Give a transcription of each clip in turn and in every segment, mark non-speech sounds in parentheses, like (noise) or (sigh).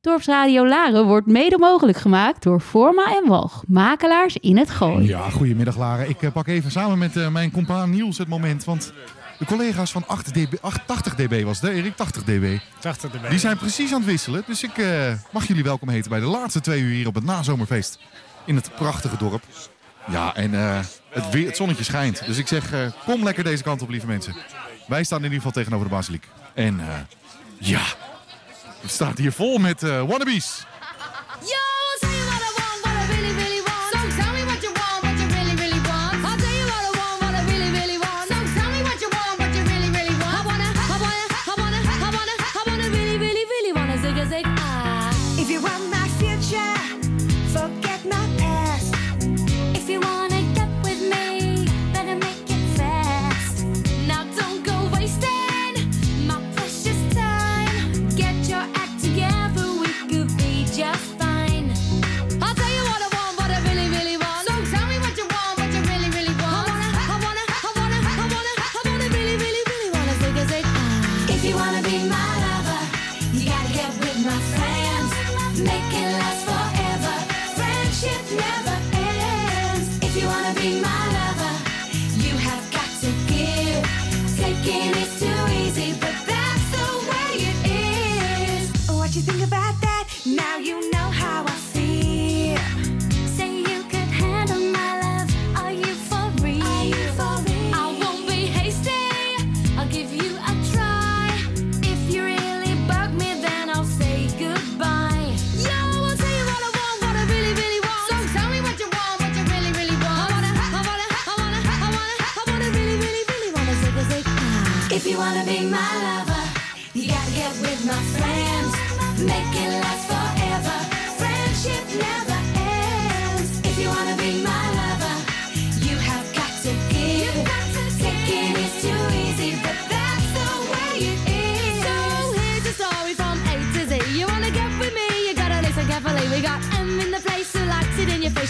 Dorpsradio Laren wordt mede mogelijk gemaakt door Forma en Walg, makelaars in het Gooi. Ja, goedemiddag Laren. Ik eh, pak even samen met eh, mijn compaan Niels het moment, want de collega's van 8 dB, 8, 80 dB was het, Erik? 80 dB. 80 dB. Die zijn precies aan het wisselen, dus ik eh, mag jullie welkom heten bij de laatste twee uur hier op het nazomerfeest in het prachtige dorp. Ja, en het, het zonnetje schijnt, dus ik zeg, kom lekker deze kant op, lieve mensen. Wij staan in ieder geval tegenover de basiliek. En ja... Het staat hier vol met eh, wannabes.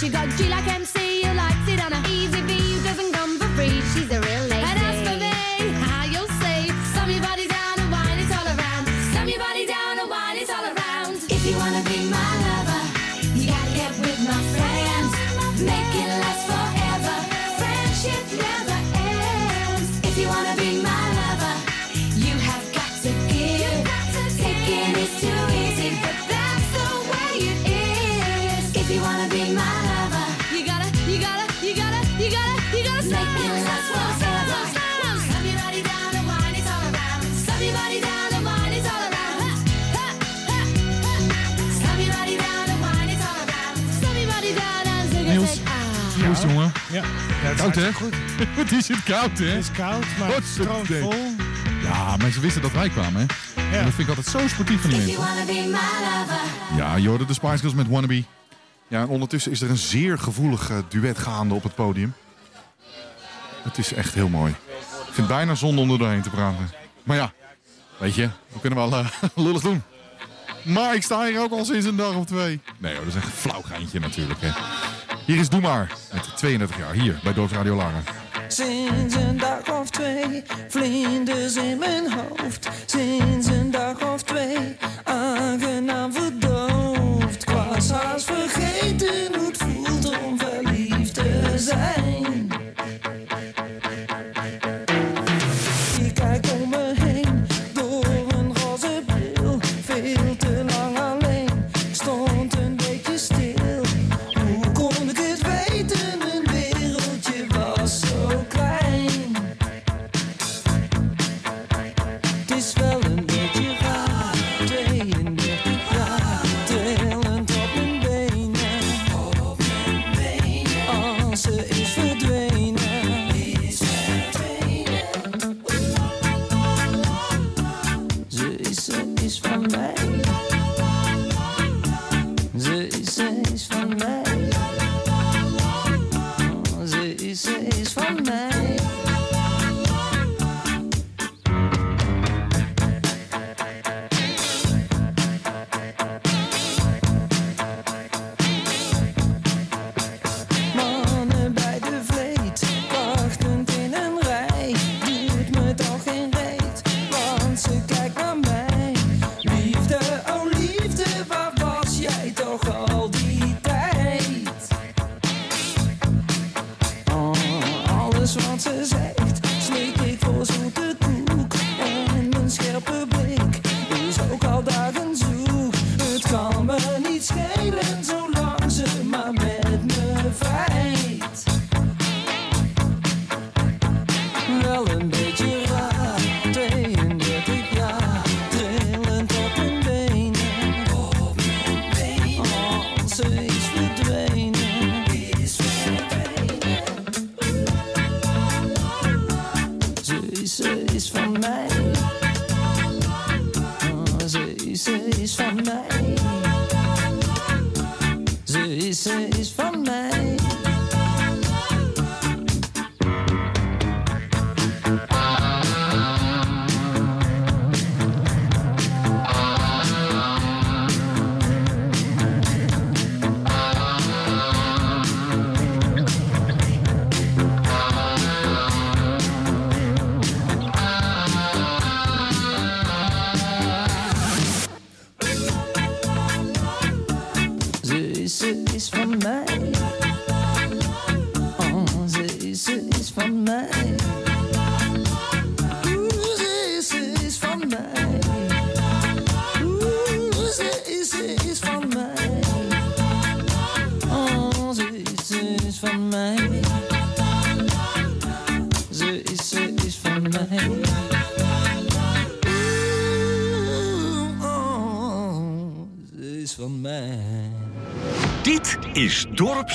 she got G like koud, hè? (laughs) Het is koud, hè? Het is koud, maar het stroomt vol. Ja, mensen wisten dat wij kwamen, hè? Ja. En dat vind ik altijd zo sportief van die mensen. Ja, Jorden de Spice Girls met Wannabe. Ja, en ondertussen is er een zeer gevoelig eh, duet gaande op het podium. Het is echt heel mooi. Ik vind het bijna zonde om er doorheen te praten. Maar ja, weet je, we kunnen wel eh, (laughs) lullig doen. Maar ik sta hier ook al sinds een dag of twee. Nee, hoor, dat is echt een flauw geintje natuurlijk, hè. Hier is Doe Maar met 32 jaar hier bij Dorp Radio Lange. Sinds een dag of twee vlinders in mijn hoofd.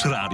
Dorpsradio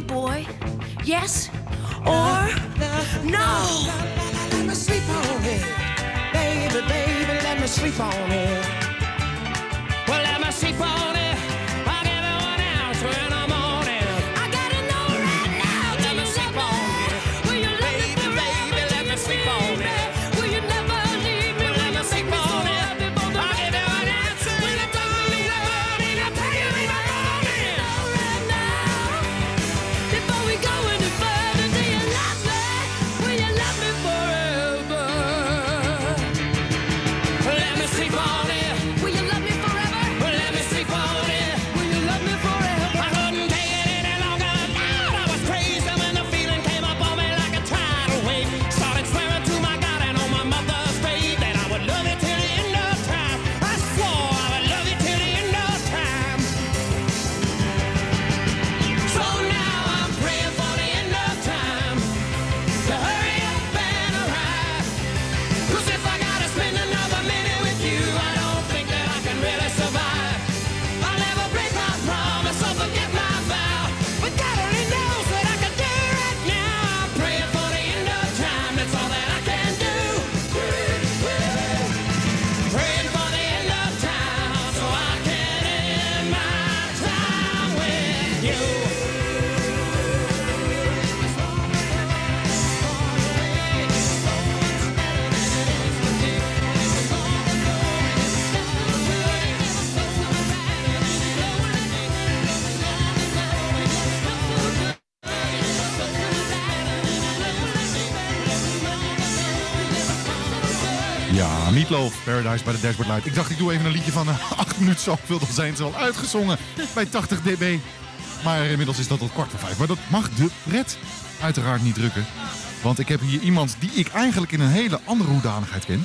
boy? Yes or no? Let me sleep on it. Baby, baby, let me sleep on it. Meatloaf, Paradise bij de Dashboard Light. Ik dacht, ik doe even een liedje van eh, (laughs) 8 minuten zoveel. Dan zijn ze al uitgezongen bij 80 dB. Maar inmiddels is dat tot kwart voor vijf. Maar dat mag de pret uiteraard niet drukken. Want ik heb hier iemand die ik eigenlijk in een hele andere hoedanigheid ken.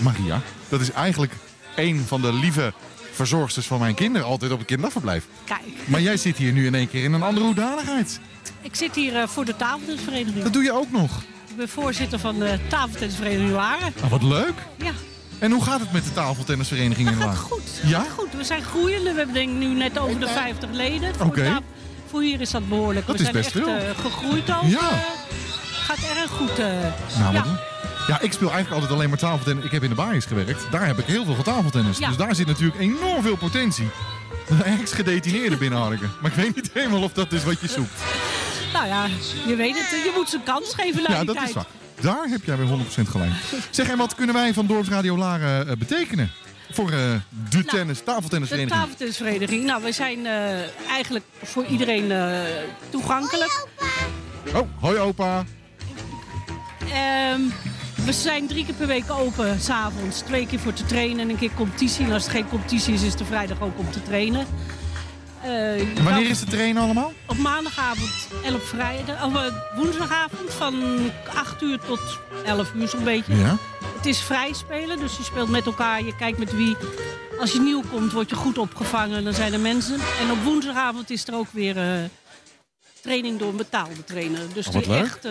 Maria. Dat is eigenlijk een van de lieve verzorgsters van mijn kinderen. Altijd op het kinderdagverblijf. Kijk, Maar jij zit hier nu in één keer in een andere hoedanigheid. ik zit hier eh, voor de tafeltennisvereniging. Dat doe je ook nog. Ik ben voorzitter van de tafeltennisvereniging Laren. Ah, wat leuk. Ja, En hoe gaat het met de tafeltennisvereniging in gaat Laag? goed. Ja? Gaat goed. We zijn groeiende. We hebben denk ik nu net over de 50 leden. Voor, Oké. voor hier is dat behoorlijk. Dat we is zijn best echt veel. eh, gegroeid ook. Ja. eh, gaat erg goed. eh. Nou, ja. wat Ja, ik speel eigenlijk altijd alleen maar tafeltennis. Ik heb in de basis gewerkt. Daar heb ik heel veel van tafeltennis. Ja. Dus daar zit natuurlijk enorm veel potentie. (laughs) Ex-gedetineerde binnenharken. Maar ik weet niet helemaal of dat is wat je zoekt. Nou ja, je weet het. Je moet ze een kans geven Ja, die dat tijd. is waar. Daar heb jij weer 100% gelijk. Zeg, en wat kunnen wij van Dorpsradio Laren eh, betekenen? Voor eh, de tennis, De tafeltennisvereniging. tafeltennisvereniging. Nou, we zijn eh, eigenlijk voor iedereen eh, toegankelijk. Oh, hoi opa. Ehm, we zijn drie keer per week open, s'avonds. Twee keer voor te trainen en een keer competitie. En als het geen competitie is, is de vrijdag ook om te trainen. Eh, wanneer is de trainen allemaal? Op maandagavond en op vrijdag, of, eh, woensdagavond van 8 uur tot 11 uur zo'n beetje. Ja. het is vrij spelen, dus je speelt met elkaar. Je kijkt met wie. Als je nieuw komt, word je goed opgevangen. Dan zijn er mensen. En op woensdagavond is er ook weer eh, training door een betaalde trainer. Dus Oh, die leuk. echt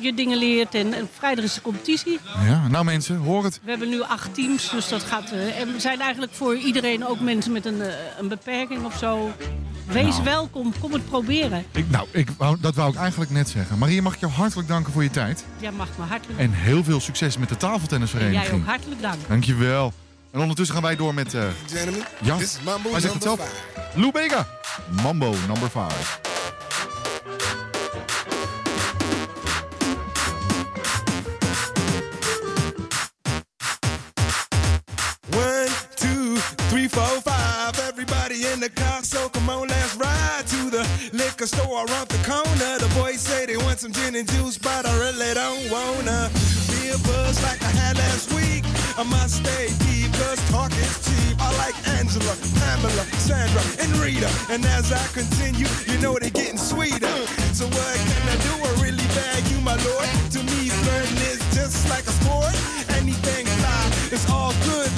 je dingen leert. En, en vrijdag is de competitie. Ja, nou mensen, hoor het. We hebben nu acht teams, dus dat gaat. eh, en we zijn eigenlijk voor iedereen ook mensen met een, eh, een beperking of zo. Wees Nou. welkom, kom het proberen. Ik, nou, ik wou, dat wou ik eigenlijk net zeggen. Maria, mag ik jou hartelijk danken voor je tijd. Jij mag me hartelijk En heel veel succes met de en jij tafeltennisvereniging. ook hartelijk dank. Dankjewel. En ondertussen gaan wij door met uh, Mambo Hij zegt het zelf. Lou Bega. Mambo number 5. Four, five. Everybody in the car, so come on, let's ride to the liquor store around the corner. The boys say they want some gin and juice, but I really don't wanna be a buzz like I had last week. I must stay deep, cause talk is cheap. I like Angela, Pamela, Sandra, and Rita. And as I continue, you know they're getting sweeter. So what can I do? I really bag you, my lord. To me, flirting is just like a sport. Anything fly, it's all good.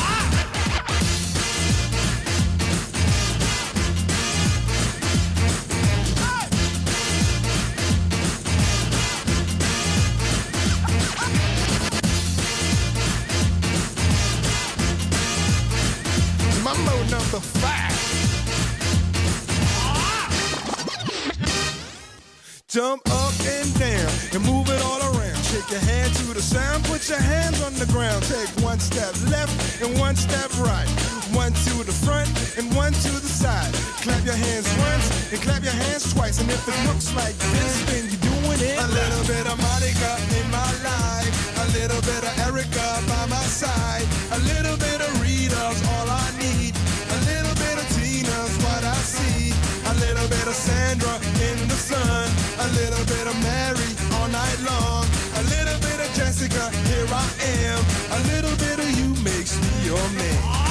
Jump up and down and move it all around. Shake your hand to the sound, put your hands on the ground. Take one step left and one step right. One to the front and one to the side. Clap your hands once and clap your hands twice. And if it looks like this, then you're doing it. A little bit of Monica in my life. A little bit of Erica by my side. A little in the sun. A little bit of Mary all night long. A little bit of Jessica, here I am. A little bit of you makes me your man.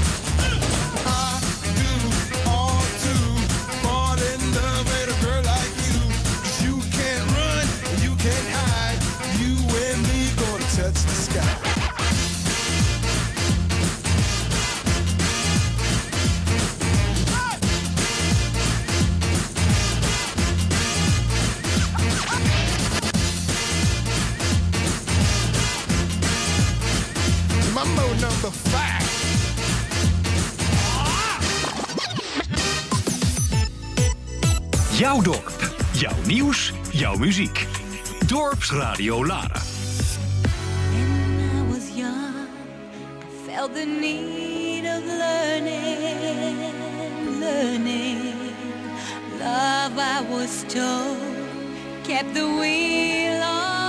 Number five. Jouw dorp, jouw nieuws, jouw muziek. Dorpsradio Lara. When I was young, felt the need of learning, learning. Love, I was told, kept the wheel on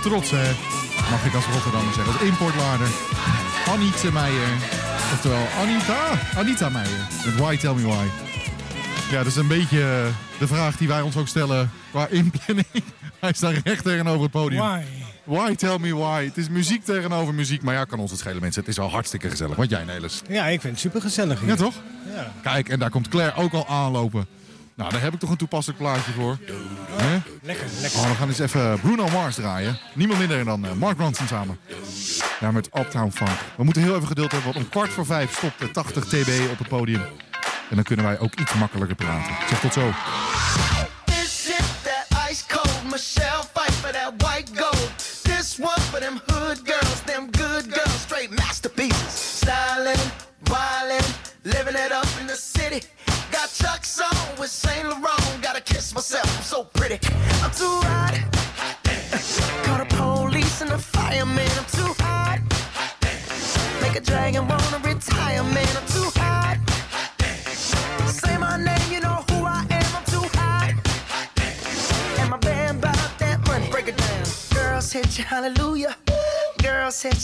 trots, hè? Mag ik als Rotterdammer zeggen. Als importlader. Anita Meijer. Oftewel Anita. Anita Meijer. Why Tell Me Why. Ja, dat is een beetje eh, de vraag die wij ons ook stellen qua inplanning. (laughs) Hij staat recht tegenover het podium. Why? Tell me why? Het is muziek tegenover muziek. Maar ja, kan ons het schelen, mensen. Het is al hartstikke gezellig. Wat jij, Nelis? Ja, ik vind het super gezellig. Ja, toch? Ja. Kijk, en daar komt Claire ook al aanlopen. Nou, daar heb ik toch een toepasselijk plaatje voor. Hè? Oh, we gaan eens even Bruno Mars draaien. Niemand minder dan eh, Mark Branson samen. Ja, met Uptown Funk. We moeten heel even geduld hebben, want om kwart voor vijf stopt de 80 TB op het podium. En dan kunnen wij ook iets makkelijker praten. Zeg tot zo.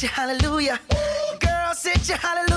hallelujah. Girl, sit your hallelujah.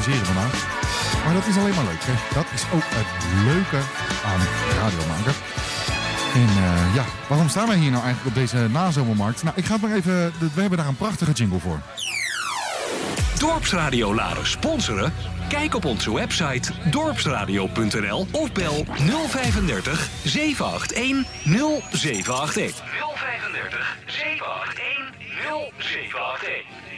Improviseren vandaag. Maar dat is alleen maar leuk. Hè? Dat is ook het leuke aan radio maken. En eh, ja, waarom staan wij hier nou eigenlijk op deze nazomermarkt? Nou, ik ga het maar even... We hebben daar een prachtige jingle voor. Dorpsradio Laren sponsoren? Kijk op onze website dorpsradio.nl of bel 035 781 0781. 035 781 0781.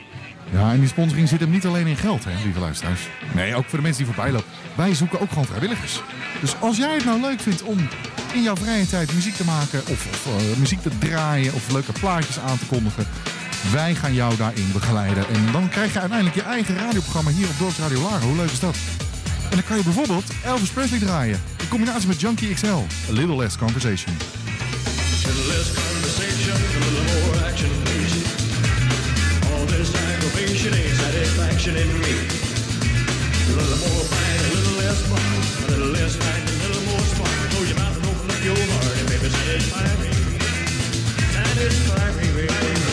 Ja, en die sponsoring zit hem niet alleen in geld, hè, lieve luisteraars. Nee, ook voor de mensen die voorbij lopen. Wij zoeken ook gewoon vrijwilligers. Dus als jij het nou leuk vindt om in jouw vrije tijd muziek te maken... of, of eh, muziek te draaien of leuke plaatjes aan te kondigen... wij gaan jou daarin begeleiden. En dan krijg je uiteindelijk je eigen radioprogramma hier op Dorpsradio Laren. Hoe leuk is dat? En dan kan je bijvoorbeeld Elvis Presley draaien. In combinatie met Junkie XL. A Little Less Conversation. little less conversation, in me. A little more fight, a little less fun. A little less fight, a little more spark. Close your mouth and open up your heart and baby satisfy me. Satisfy me. Baby,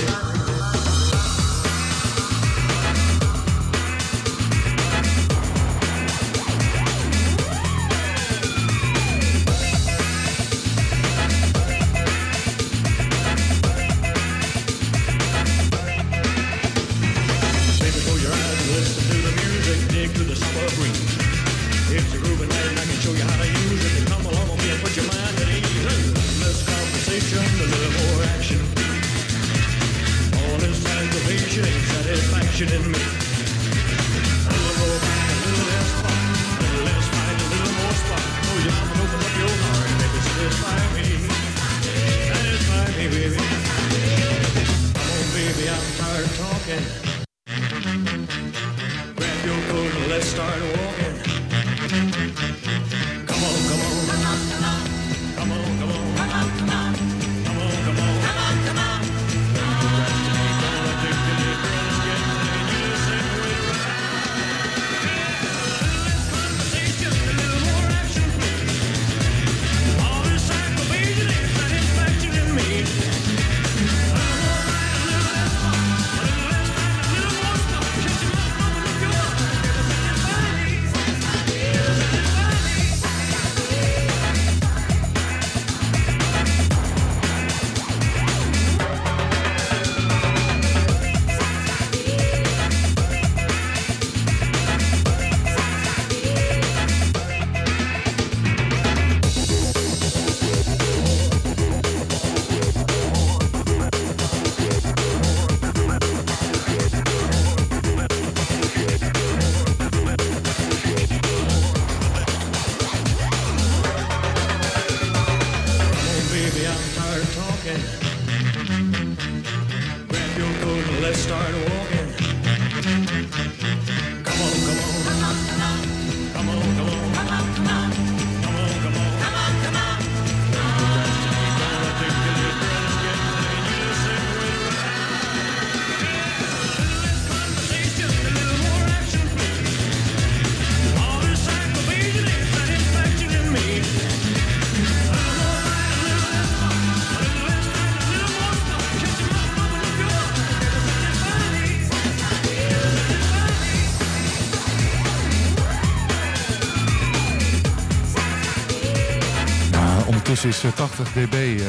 Is eh, 80 dB eh,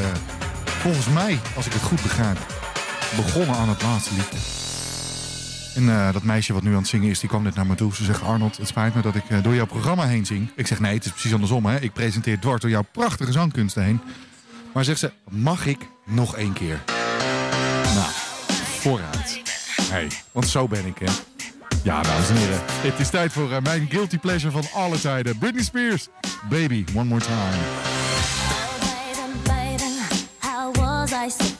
volgens mij, als ik het goed begrijp, begonnen aan het laatste liedje. En eh, dat meisje wat nu aan het zingen is, die kwam net naar me toe. Ze zegt, Arnold, het spijt me dat ik eh, door jouw programma heen zing. Ik zeg, nee, het is precies andersom. Hè? Ik presenteer dwars door jouw prachtige zangkunsten heen. Maar zegt ze, mag ik nog één keer? Nou, vooruit. Hey, want zo ben ik, hè. Ja, dames en heren. Het is tijd voor eh, mijn guilty pleasure van alle tijden. Britney Spears, Baby, One More Time. slice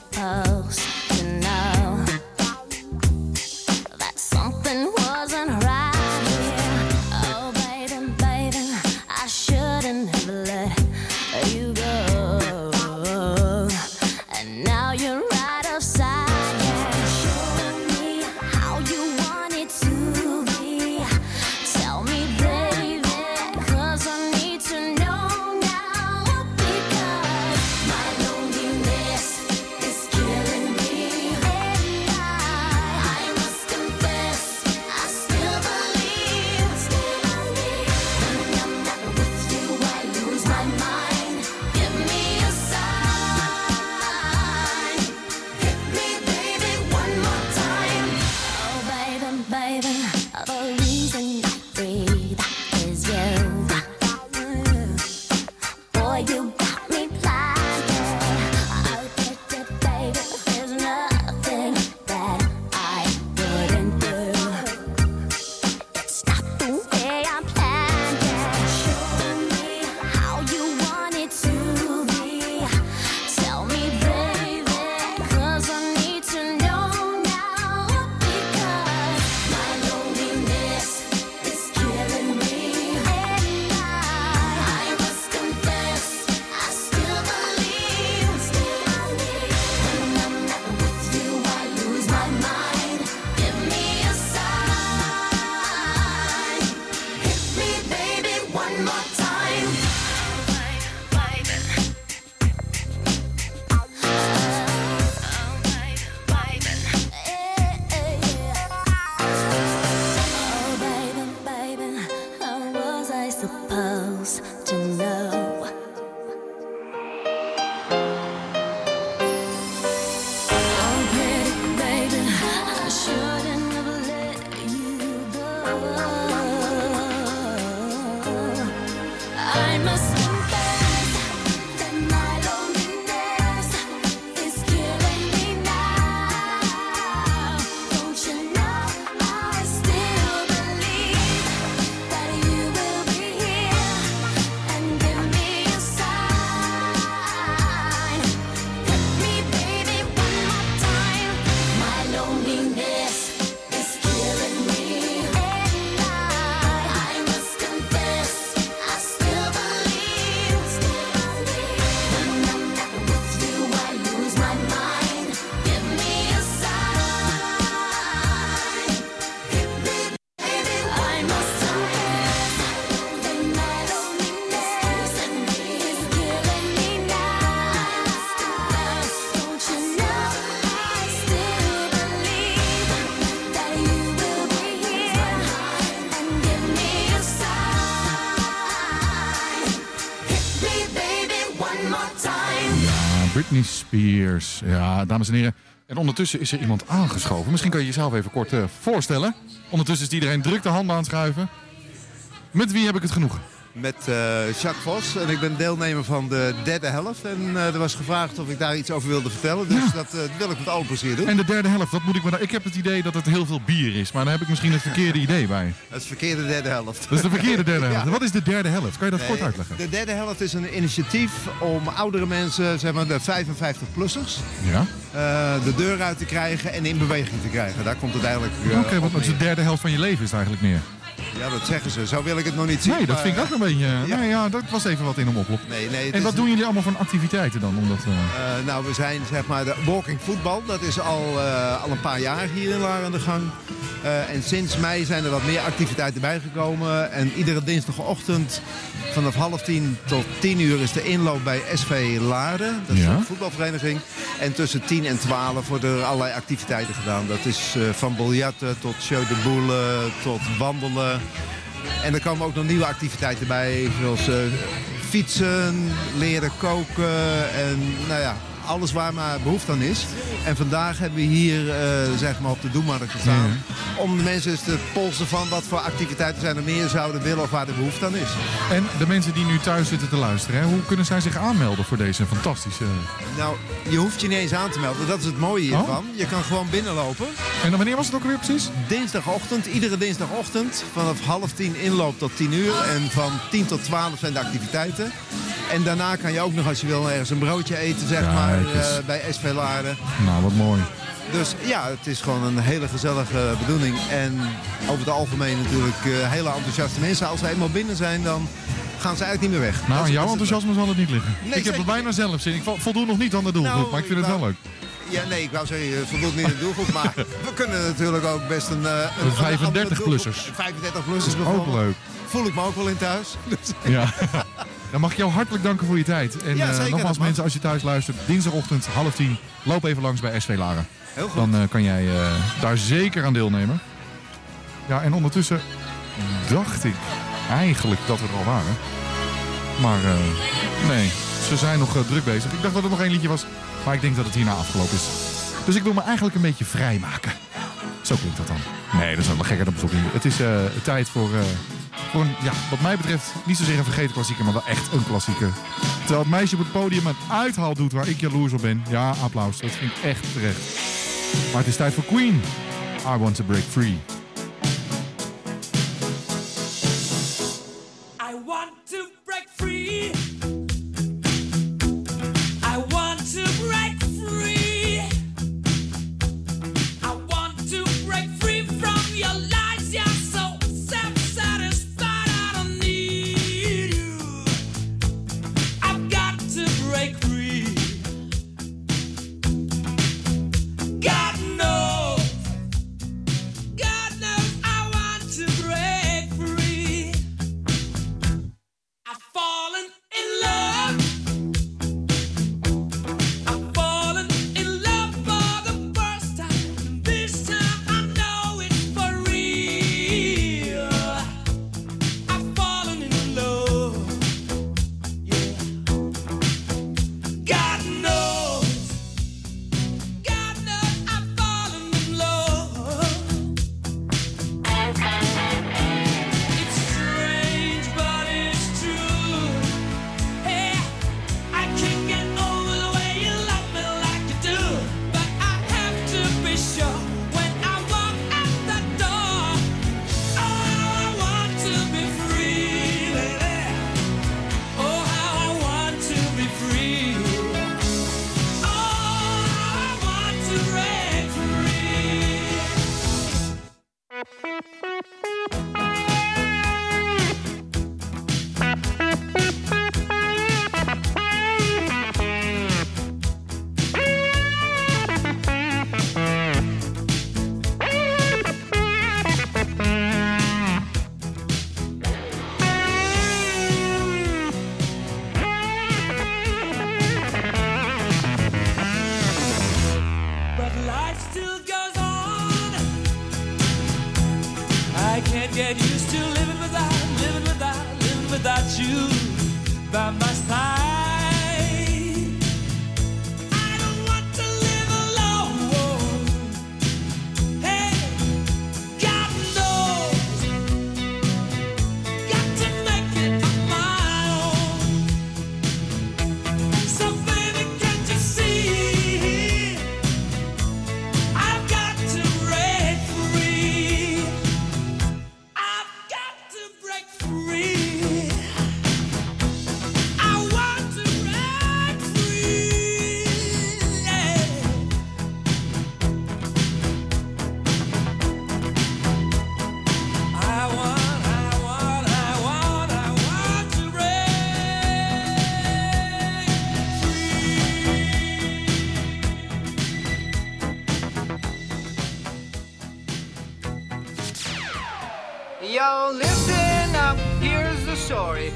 Ja, dames en heren. En ondertussen is er iemand aangeschoven. Misschien kan je jezelf even kort eh, voorstellen. Ondertussen is iedereen druk de handen aan het schuiven. Met wie heb ik het genoegen? Met eh, Jacques Vos en ik ben deelnemer van de derde helft. En eh, er was gevraagd of ik daar iets over wilde vertellen. Dus Ja. dat eh, wil ik met alle plezier doen. En de derde helft, wat moet ik me daar... Ik heb het idee dat het heel veel bier is, maar daar heb ik misschien het verkeerde idee bij. Het is verkeerde derde helft. Dat is de verkeerde derde (laughs) helft. Ja. Wat is de derde helft? Kan je dat Nee, kort uitleggen? De derde helft is een initiatief om oudere mensen, zeg maar de 55-plussers, Ja? de deur uit te krijgen en in beweging te krijgen. Daar komt het eigenlijk eh, Oké, wat is de derde helft van je leven is eigenlijk meer. Ja, dat zeggen ze. Zo wil ik het nog niet zien. Nee, dat vind ik ook een beetje... ja. Ja. Nee, ja, dat was even wat in om oplop. Nee, nee, En wat doen jullie allemaal voor activiteiten dan? Omdat, eh, Eh, nou, we zijn zeg maar de walking voetbal. Dat is al, eh, al een paar jaar hier in Laar aan de gang. Eh, en sinds mei zijn er wat meer activiteiten bijgekomen. En iedere dinsdagochtend vanaf half tien tot tien uur is de inloop bij SV Laren. Dat is Ja. een voetbalvereniging. En tussen tien en twaalf worden er allerlei activiteiten gedaan. Dat is eh, van biljarten tot show de boelen tot wandelen. En er komen ook nog nieuwe activiteiten bij, zoals eh, fietsen, leren koken en nou ja, alles waar maar behoefte aan is. En vandaag hebben we hier eh, zeg maar op de Doemarkt gestaan om de mensen eens te polsen van wat voor activiteiten zijn er meer zouden willen of waar de behoefte aan is. En de mensen die nu thuis zitten te luisteren, hè, hoe kunnen zij zich aanmelden voor deze fantastische... Nou, je hoeft je niet eens aan te melden, dat is het mooie hiervan. Je kan gewoon binnenlopen. En dan wanneer was het ook weer precies? Dinsdagochtend, iedere dinsdagochtend vanaf half tien inloop tot tien uur. En van tien tot twaalf zijn de activiteiten. En daarna kan je ook nog, als je wil, ergens een broodje eten, zeg maar, eh, bij SV Laren. Nou, wat mooi. Dus ja, het is gewoon een hele gezellige bedoeling. En over het algemeen natuurlijk eh, hele enthousiaste mensen. Als ze eenmaal binnen zijn, dan gaan ze eigenlijk niet meer weg. Nou, jouw enthousiasme zal het niet liggen. Nee, ik heb er bijna zelf zin. Ik vo- voldoen nog niet aan de doelgroep, Nou, maar ik vind het wel wou- leuk. Ja, nee, ik wou zeggen, je voldoet niet aan de doelgroep. (laughs) maar we kunnen natuurlijk ook best een... eh, een, De 35-plussers. 35-plussers Ook leuk. Voel ik me ook wel in thuis. (laughs) Dus- Ja. (laughs) Dan mag ik jou hartelijk danken voor je tijd. En Ja, eh, nogmaals mensen, als je thuis luistert, dinsdagochtend half tien, loop even langs bij SV Laren. Heel goed. Dan eh, kan jij eh, daar zeker aan deelnemen. Ja, en ondertussen dacht ik eigenlijk dat we er al waren. Maar nee, ze zijn nog druk bezig. Ik dacht dat er nog één liedje was, maar ik denk dat het hierna afgelopen is. Dus ik wil me eigenlijk een beetje vrijmaken. Zo klinkt dat dan. Nee, dat is wel gekker dan bezoek niet. Het is tijd voor, ja, wat mij betreft, niet zozeer een vergeten klassieker, maar wel echt een klassieker. Terwijl het meisje op het podium een uithaal doet waar ik jaloers op ben. Ja, applaus. Dat vind ik echt terecht. Maar het is tijd voor Queen. I want to break free. I want to break free. sorry.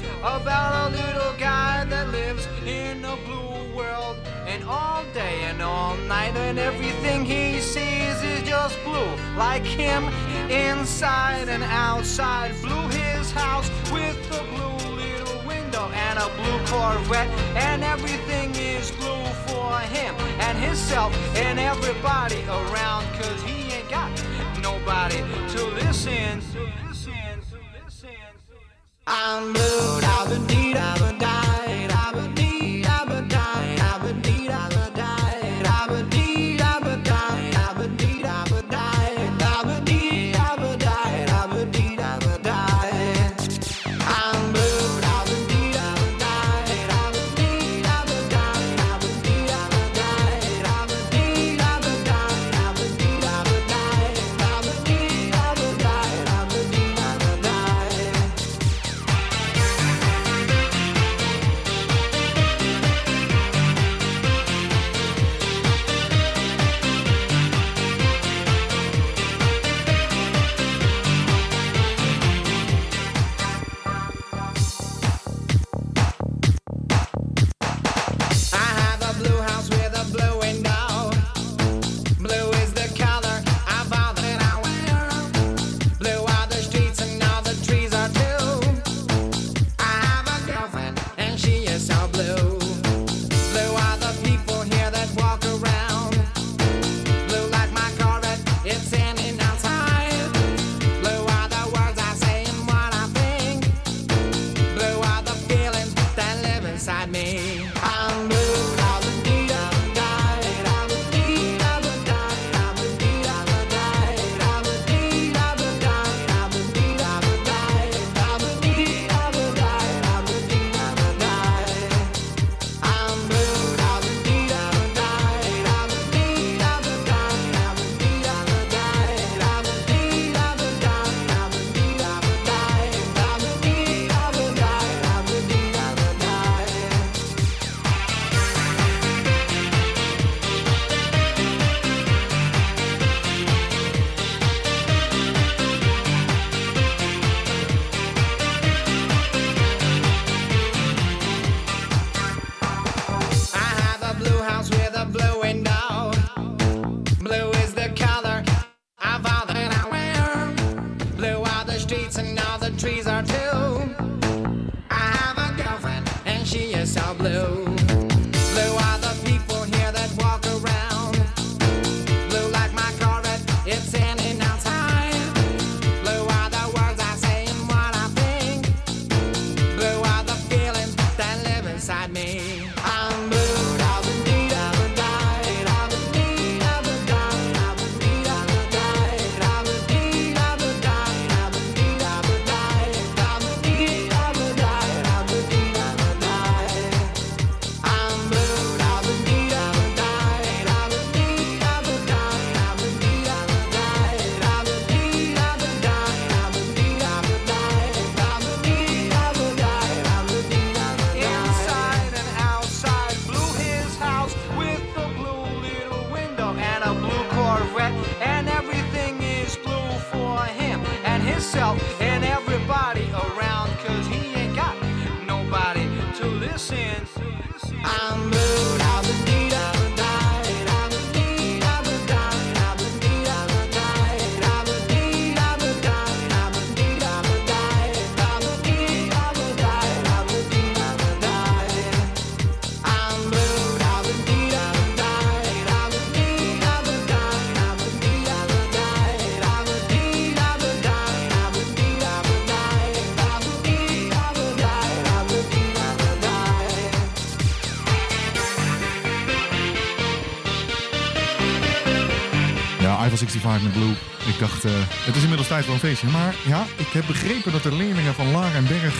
Ik dacht, eh, het is inmiddels tijd voor een feestje. Maar ja, ik heb begrepen dat de leerlingen van Laar en Berg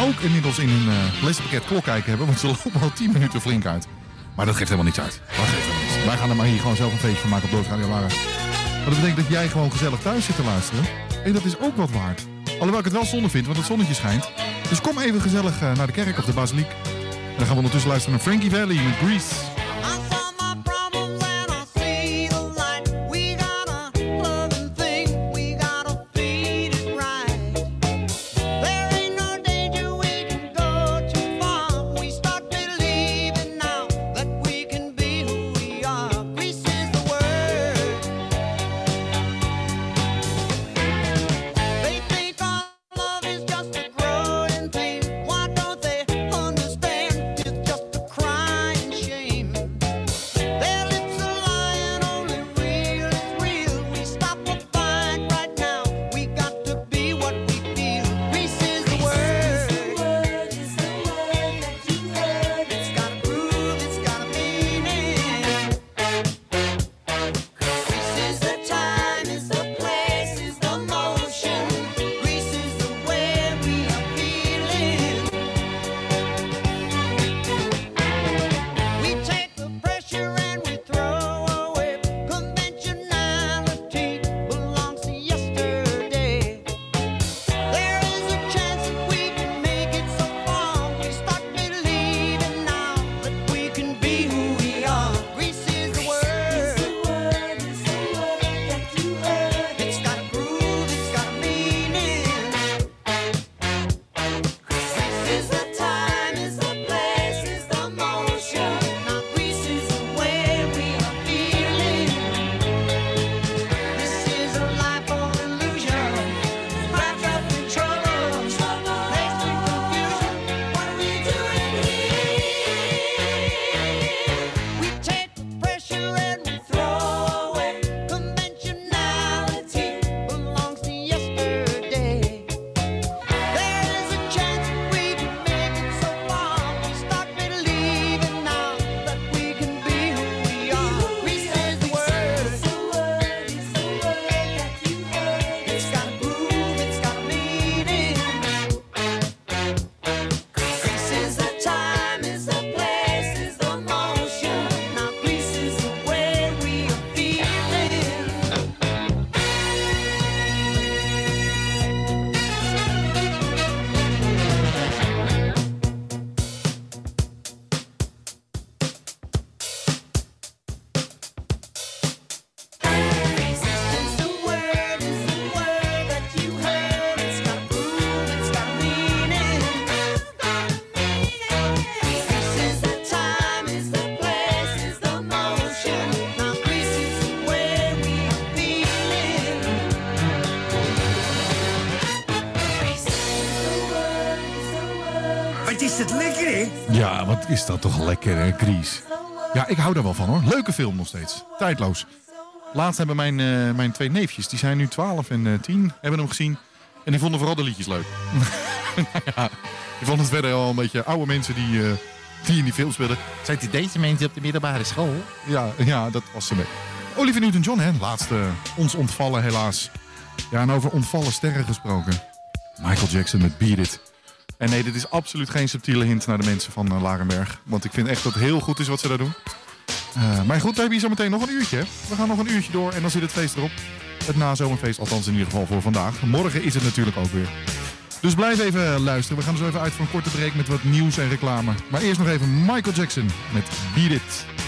ook inmiddels in hun eh, uh, lessenpakket klokkijken hebben. Want ze lopen al 10 minuten flink uit. Maar dat geeft helemaal niets uit. Dat geeft helemaal niets. Wij gaan er maar hier gewoon zelf een feestje van maken op Doodgaan Lara. Maar dat betekent dat jij gewoon gezellig thuis zit te luisteren. En dat is ook wat waard. Alhoewel ik het wel zonde vind, want het zonnetje schijnt. Dus kom even gezellig eh, naar de kerk of de basiliek. En dan gaan we ondertussen luisteren naar Frankie Valley met Greece. Ja, wat is dat toch lekker, hè, Gries? Ja, ik hou daar wel van, hoor. Leuke film nog steeds. Tijdloos. Laatst hebben mijn, eh, mijn twee neefjes, die zijn nu 12 en eh 10, hebben hem gezien. En die vonden vooral de liedjes leuk. (laughs) ja, die vonden het verder al een beetje oude mensen die, eh, die in die film spelen. Zijn het deze mensen op de middelbare school? Ja, ja dat was ze mee. Olivia Newton-John, hè. Laatste ons ontvallen helaas. Ja, en over ontvallen sterren gesproken. Michael Jackson met Beat It. En nee, dit is absoluut geen subtiele hint naar de mensen van eh, Larenberg. Want ik vind echt dat het heel goed is wat ze daar doen. Eh, maar goed, we hebben hier zo meteen nog een uurtje. We gaan nog een uurtje door en dan zit het feest erop. Het nazomerfeest, althans in ieder geval voor vandaag. Morgen is het natuurlijk ook weer. Dus blijf even luisteren. We gaan zo even uit voor een korte break met wat nieuws en reclame. Maar eerst nog even Michael Jackson met Beat It.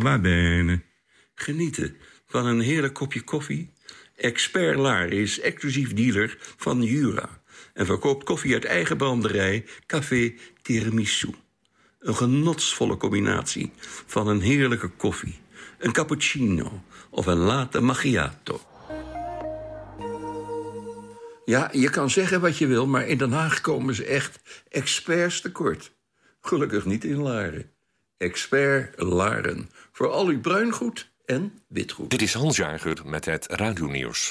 Va. Genieten van een heerlijk kopje koffie? Expert Laar is exclusief dealer van Jura... en verkoopt koffie uit eigen branderij Café Tiramisu. Een genotsvolle combinatie van een heerlijke koffie... een cappuccino of een latte macchiato. Ja, je kan zeggen wat je wil, maar in Den Haag komen ze echt experts tekort. Gelukkig niet in Laren. Expert Laren. Voor al uw bruingoed en witgoed. Dit is Hans Jager met het radionieuws.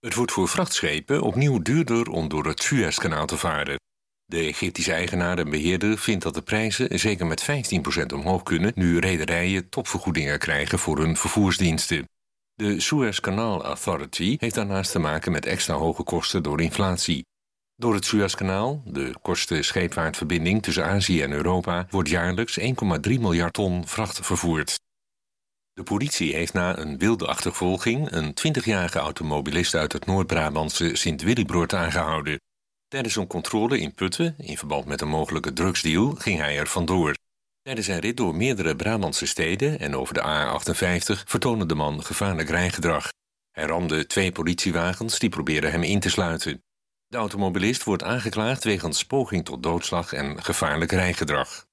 Het wordt voor vrachtschepen opnieuw duurder om door het Suezkanaal te varen. De Egyptische eigenaar en beheerder vindt dat de prijzen zeker met 15% omhoog kunnen nu rederijen topvergoedingen krijgen voor hun vervoersdiensten. De Suez Canal Authority heeft daarnaast te maken met extra hoge kosten door inflatie. Door het Suezkanaal, de kortste scheepvaartverbinding tussen Azië en Europa, wordt jaarlijks 1,3 miljard ton vracht vervoerd. De politie heeft na een wilde achtervolging een 20-jarige automobilist uit het Noord-Brabantse Sint-Willibroord aangehouden. Tijdens een controle in Putten, in verband met een mogelijke drugsdeal, ging hij er vandoor. Tijdens zijn rit door meerdere Brabantse steden en over de A58 vertoonde de man gevaarlijk rijgedrag. Hij ramde twee politiewagens die probeerden hem in te sluiten. De automobilist wordt aangeklaagd wegens poging tot doodslag en gevaarlijk rijgedrag.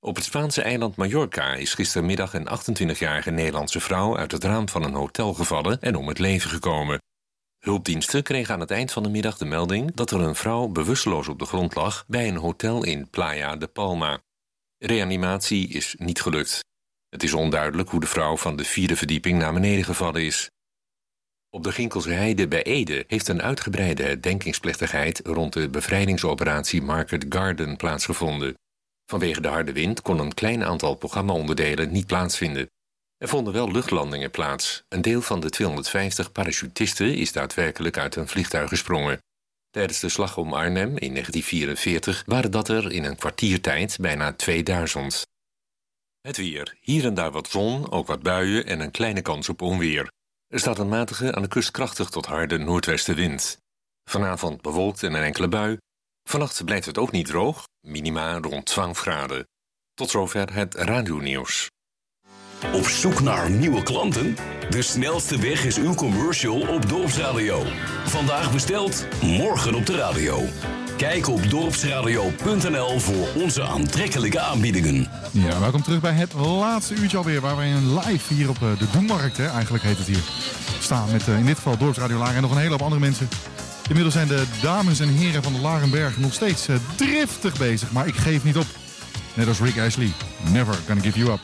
Op het Spaanse eiland Mallorca is gistermiddag een 28-jarige Nederlandse vrouw uit het raam van een hotel gevallen en om het leven gekomen. Hulpdiensten kregen aan het eind van de middag de melding dat er een vrouw bewusteloos op de grond lag bij een hotel in Playa de Palma. Reanimatie is niet gelukt. Het is onduidelijk hoe de vrouw van de vierde verdieping naar beneden gevallen is. Op de Ginkelse Heide bij Ede heeft een uitgebreide herdenkingsplechtigheid rond de bevrijdingsoperatie Market Garden plaatsgevonden. Vanwege de harde wind kon een klein aantal programmaonderdelen niet plaatsvinden. Er vonden wel luchtlandingen plaats. Een deel van de 250 parachutisten is daadwerkelijk uit een vliegtuig gesprongen. Tijdens de slag om Arnhem in 1944 waren dat er in een kwartiertijd bijna 2000. Het weer. Hier en daar wat zon, ook wat buien en een kleine kans op onweer. Er staat een matige, aan de kust krachtig tot harde noordwestenwind. Vanavond bewolkt en een enkele bui. Vannacht blijft het ook niet droog, minima rond 12 graden. Tot zover het radionieuws. Op zoek naar nieuwe klanten? De snelste weg is uw commercial op Dorpsradio. Vandaag besteld, morgen op de radio. Kijk op dorpsradio.nl voor onze aantrekkelijke aanbiedingen. Ja, welkom terug bij het laatste uurtje alweer. Waar wij een live hier op eh, de Doenmarkt, hè, eigenlijk heet het hier, staan. Met eh, in dit geval Dorpsradio Laren en nog een hele hoop andere mensen. Inmiddels zijn de dames en heren van de Larenberg nog steeds eh, driftig bezig. Maar ik geef niet op. Net als Rick Ashley. Never gonna give you up.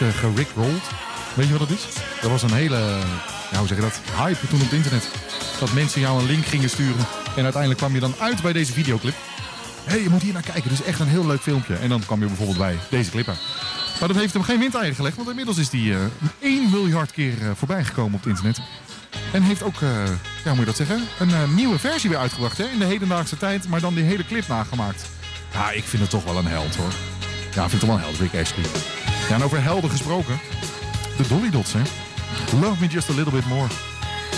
Uh, gerickrolled? Weet je wat dat is? Dat was een hele, hoe zeg je dat, hype toen op het internet. Dat mensen jou een link gingen sturen. En uiteindelijk kwam je dan uit bij deze videoclip. Hé, hey, je moet hier naar kijken. Dit is echt een heel leuk filmpje. En dan kwam je bijvoorbeeld bij deze clip uit. Maar dat heeft hem geen windeieren gelegd. Want inmiddels is die uh, 1 miljard keer uh, voorbij gekomen op het internet. En heeft ook, ja, hoe moet je dat zeggen? Een nieuwe versie weer uitgebracht hè? in de hedendaagse tijd. Maar dan die hele clip nagemaakt. Ja, ik vind het toch wel een held hoor. Ja, vind het toch wel een held, Rick Astley. Ja, en over helden gesproken. De Dolly Dots, hè. Love Me Just A Little Bit More.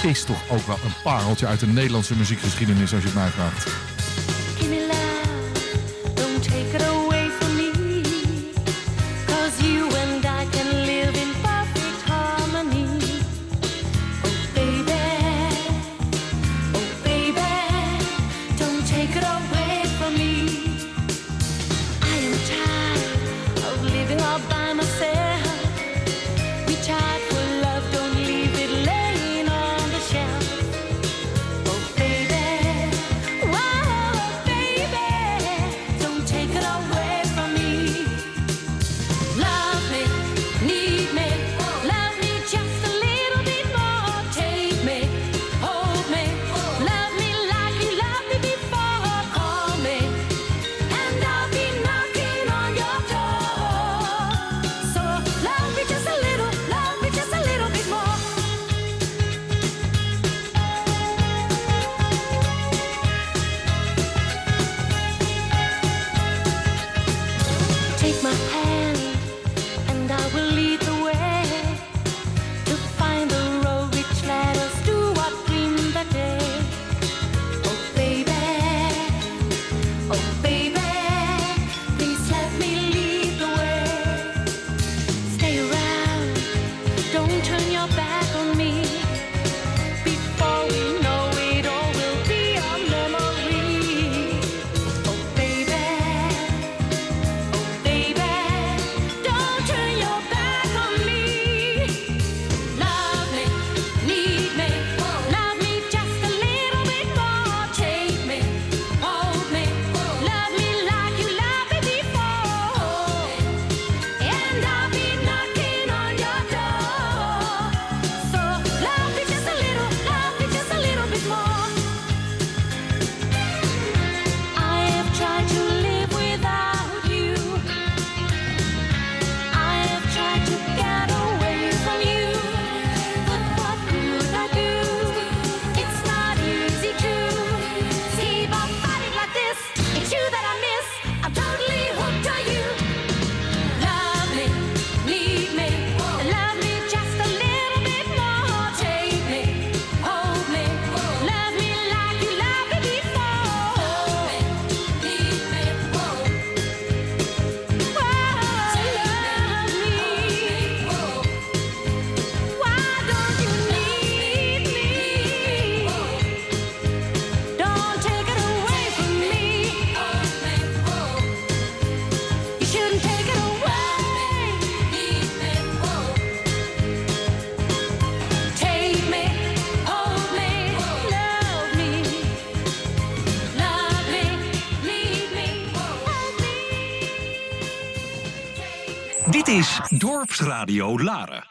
Is toch ook wel een pareltje uit de Nederlandse muziekgeschiedenis als je het mij vraagt. Dorpsradio Laren.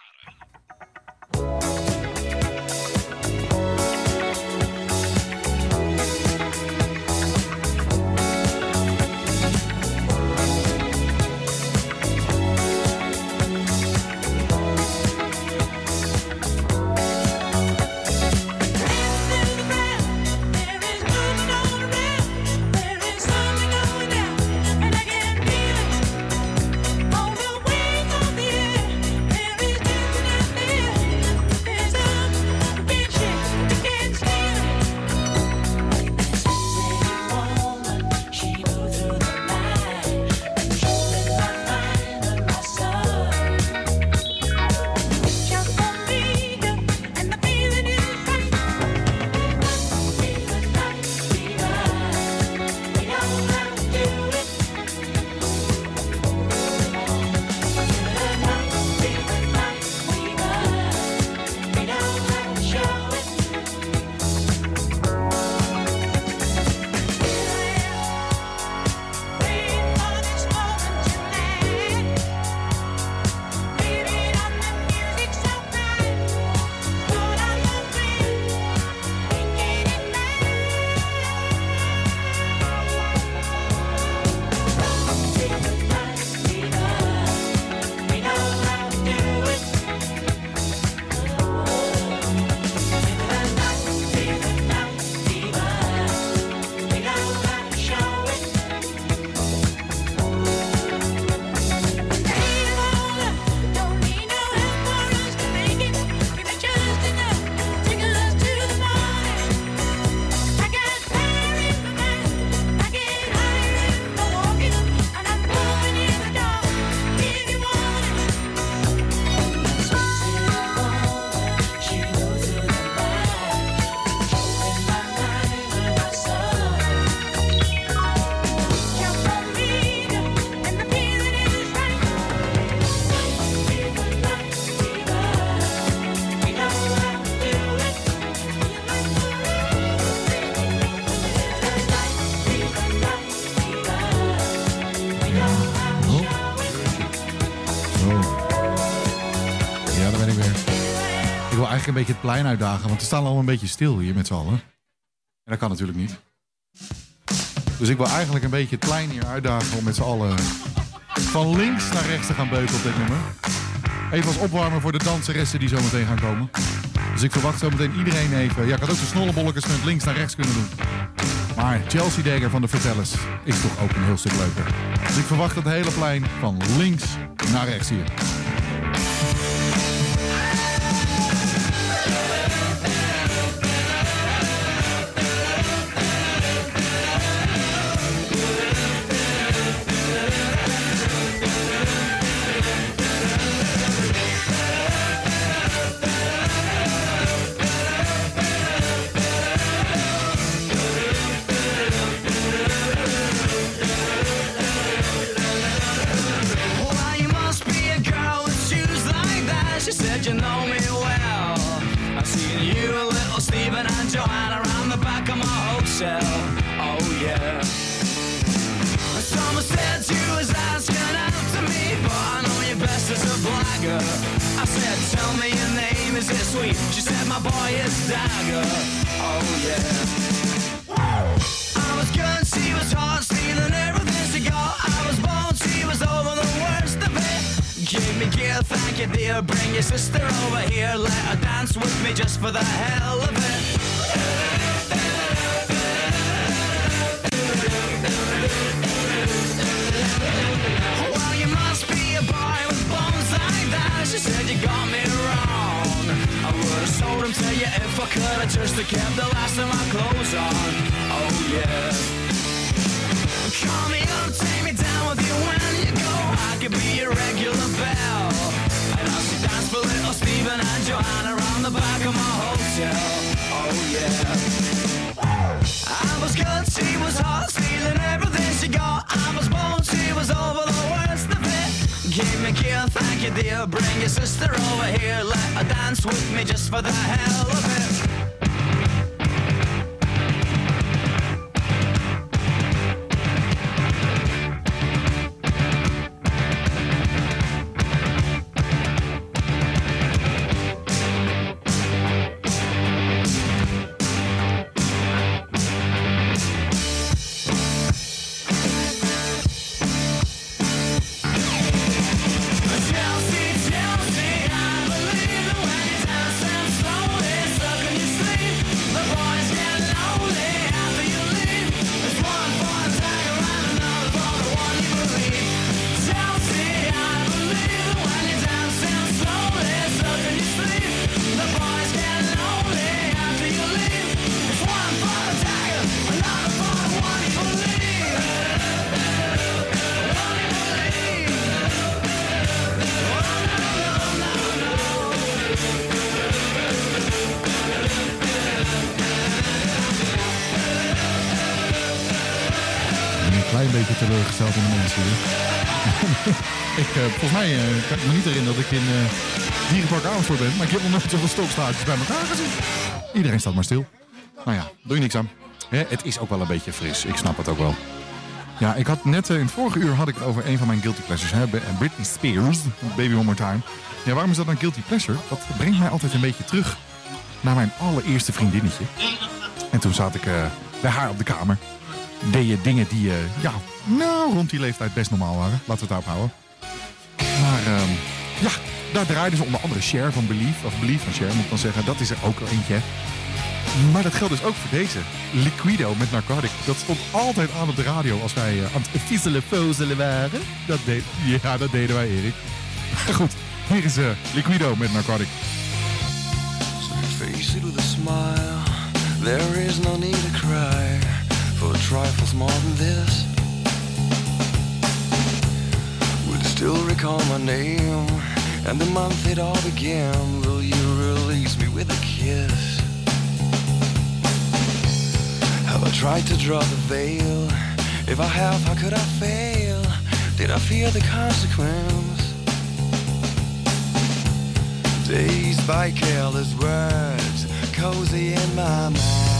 Beetje het plein uitdagen, want we staan allemaal een beetje stil hier met z'n allen. En dat kan natuurlijk niet. Dus ik wil eigenlijk een beetje het plein hier uitdagen om met z'n allen van links naar rechts te gaan beuken op dit nummer. Even als opwarmer voor de danseressen die zo meteen gaan komen. Dus ik verwacht zo meteen iedereen even. Ja, ik had ook de snollebolletjes met links naar rechts kunnen doen. Maar Chelsea Dagger van de Vertellers is toch ook een heel stuk leuker. Dus ik verwacht het hele plein van links naar rechts hier. Ik me niet herinneren dat ik in eh Dierenpark Amersfoort ben. Maar ik heb nog nooit zoveel stokstaartjes bij elkaar gezien. Iedereen staat maar stil. Nou ja, doe je niks aan. Hè, het is ook wel een beetje fris. Ik snap het ook wel. Ja, ik had net eh, in het vorige uur had ik het over een van mijn guilty pleasures. Hè? Britney Spears, Baby One More Time. Ja, waarom is dat een guilty pleasure? Dat brengt mij altijd een beetje terug naar mijn allereerste vriendinnetje. En toen zat ik eh, bij haar op de kamer. Deed je dingen die, ja, nou, rond die leeftijd best normaal waren. Laten we het daarop houden. Maar ehm, ja, daar draaiden ze onder andere Cher van Believe. Of Believe van Cher, moet ik dan zeggen. Dat is er ook wel eentje. Maar dat geldt dus ook voor deze. Liquido met Narcotic. Dat stond altijd aan op de radio als wij eh, aan het fizzelen fozelen waren. Dat deed, ja, dat deden wij, Erik. Goed, hier is eh, Liquido met Narcotic. Face it with smile. There is no need to cry for trifles more than this. Still recall my name and the month it all began. Will you release me with a kiss? Have I tried to draw the veil? If I have, how could I fail? Did I fear the consequence? Dazed by careless words, cozy in my mind.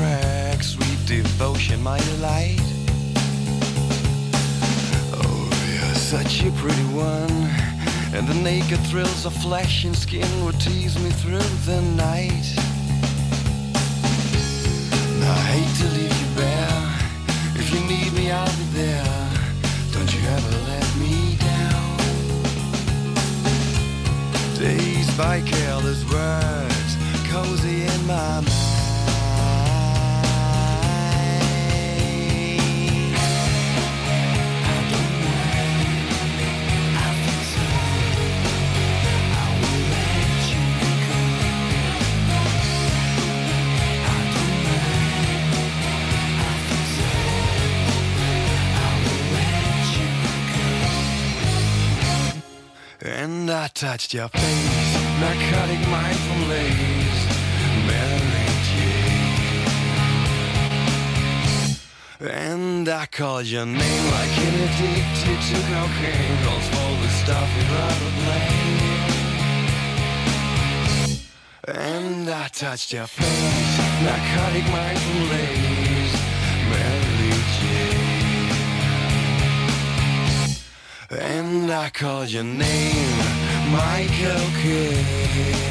Cracks, sweet devotion, my delight. Oh, you're such a pretty one. And the naked thrills of flesh and skin would tease me through the night. Now, I hate to leave you bare. If you need me, I'll be there. Don't you ever let me down. Dazed by careless words, cozy in my mind. Touched your face, narcotic mindful lace, Mary Jane. And I called your name like an addicted to cocaine, calls for the stuff you'd rather blame. And I touched your face, narcotic mindful lace, Mary Jane. And I called your name, Michael Kidd.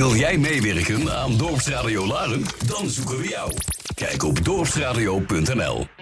Wil jij meewerken aan Dorpsradio Laren? Dan zoeken we jou. Kijk op dorpsradio.nl.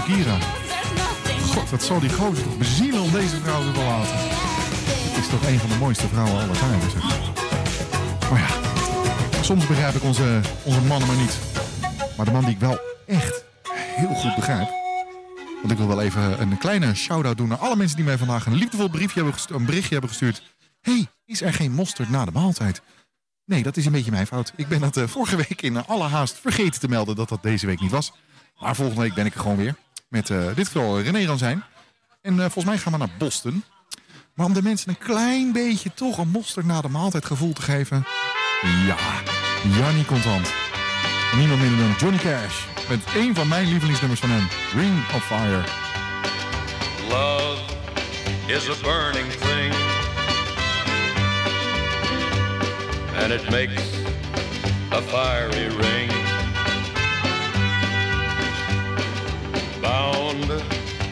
Shakira. God, wat zal die gozer toch bezielen om deze vrouw te verlaten. Het is toch een van de mooiste vrouwen aller tijden, zeg. Maar ja, soms begrijp ik onze, onze mannen maar niet. Maar de man die ik wel echt heel goed begrijp. Want ik wil wel even een kleine shout-out doen naar alle mensen die mij vandaag een liefdevol briefje hebben gestu- een berichtje hebben gestuurd. hey, is er geen mosterd na de maaltijd? Nee, dat is een beetje mijn fout. Ik ben dat eh, vorige week in alle haast vergeten te melden dat dat deze week niet was. Maar volgende week ben ik er gewoon weer. Met eh, dit geval René Ranzijn. En eh, volgens mij gaan we naar Boston. Maar om de mensen een klein beetje toch een mosterd na de maaltijd gevoel te geven. Ja, Jannie Contant. Niemand minder dan Johnny Cash. Met één van mijn lievelingsnummers van hem. Ring of Fire. Love is a burning thing, and it makes a fiery ring.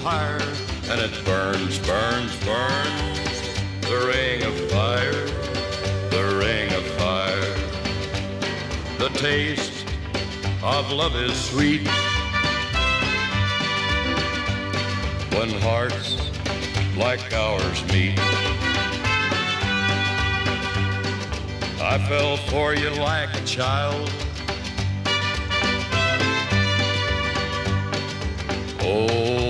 higher. And it burns, burns, burns. The ring of fire, the ring of fire. The taste of love is sweet. When hearts like ours meet. I fell for you like a child. Oh,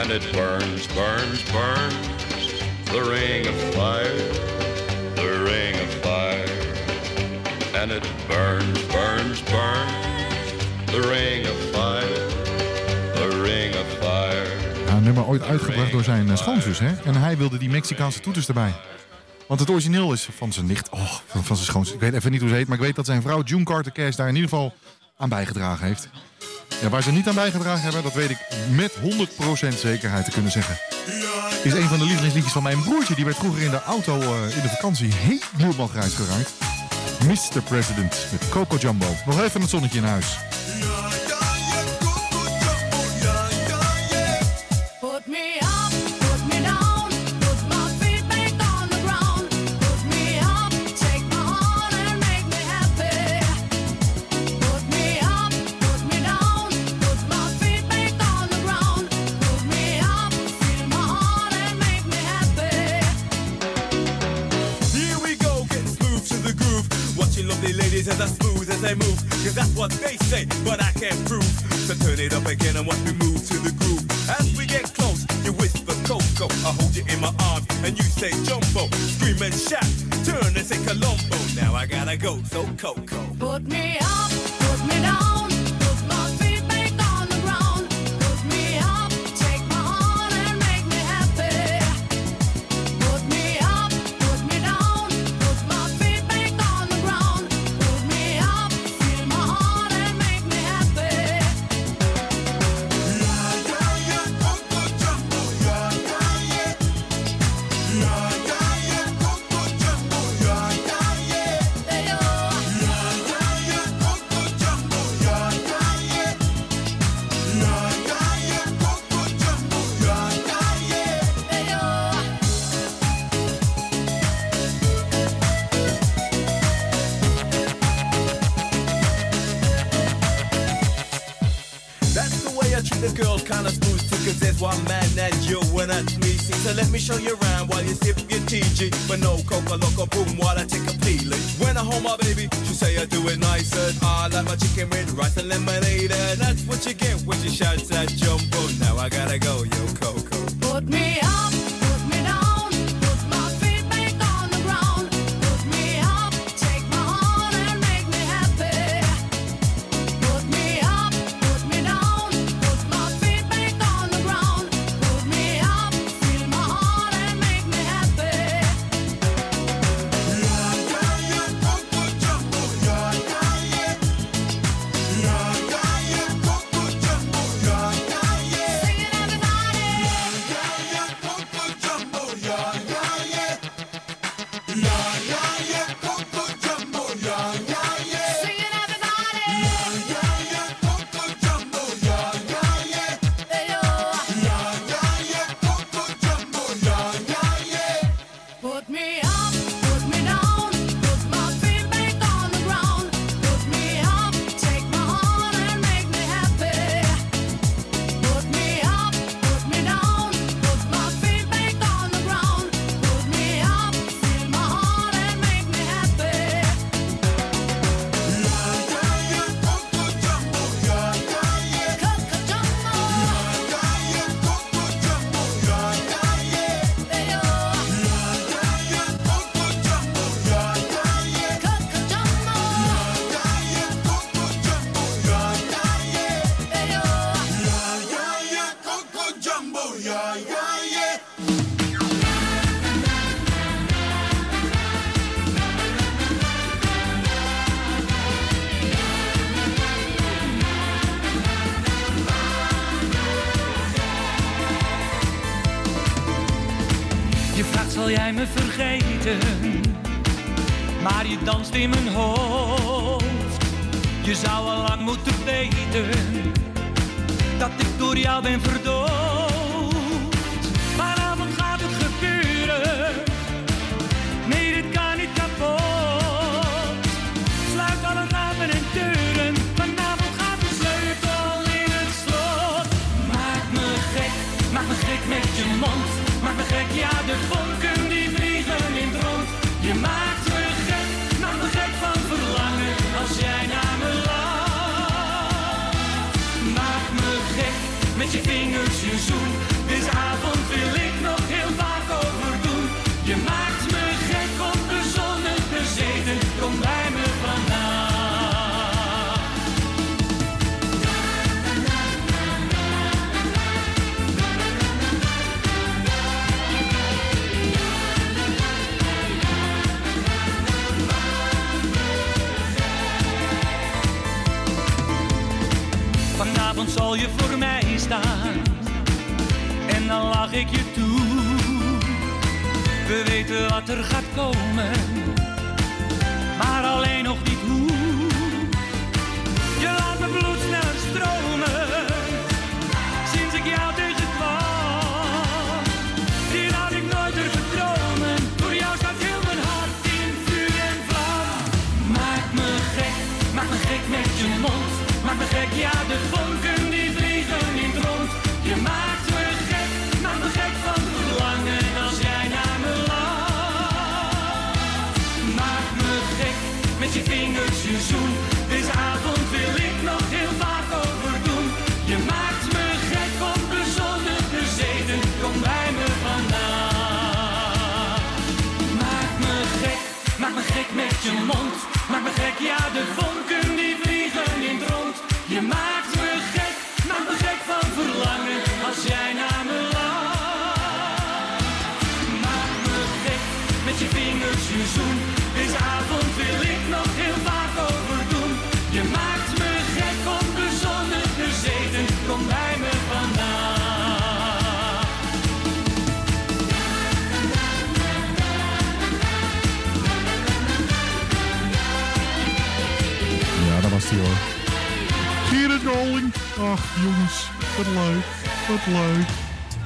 And it burns, burns, burns. The ring of fire, the ring of fire. And it burns, burns, burns. The ring of fire, the ring of fire. Ja, een nummer ooit uitgebracht door zijn eh, schoonzus, hè? En hij wilde die Mexicaanse toeters erbij. Want het origineel is van zijn nicht, oh, van, van zijn schoonzus. Ik weet even niet hoe ze heet, maar ik weet dat zijn vrouw June Carter Cash daar in ieder geval aan bijgedragen heeft. Ja, waar ze niet aan bijgedragen hebben, dat weet ik met 100% zekerheid te kunnen zeggen. Is een van de lievelingsliedjes van mijn broertje. Die werd vroeger in de auto eh, in de vakantie helemaal grijs geraakt. Mr. President met Coco Jumbo. Nog even het zonnetje in huis. They move. Cause that's what they say, but I can't prove. So turn it up again and watch me move to the groove. As we get close, you whisper Coco. I hold you in my arms and you say Jumbo. Scream and shout, turn and say Colombo. Now I gotta go, so Coco. Put me up, no Coca Loco, boom, while I take jij me vergeten, maar je danst in mijn hoofd. Je zou al lang moeten weten dat ik door jou ben verdoofd. een avond wil ik nog heel vaak overdoen. Je maakt me gek onbezonnen, bezeten. Kom bij me vandaan. Vanavond zal je voor mij staan ik je toe. We weten wat er gaat komen. Ach, jongens. Wat leuk. Wat leuk.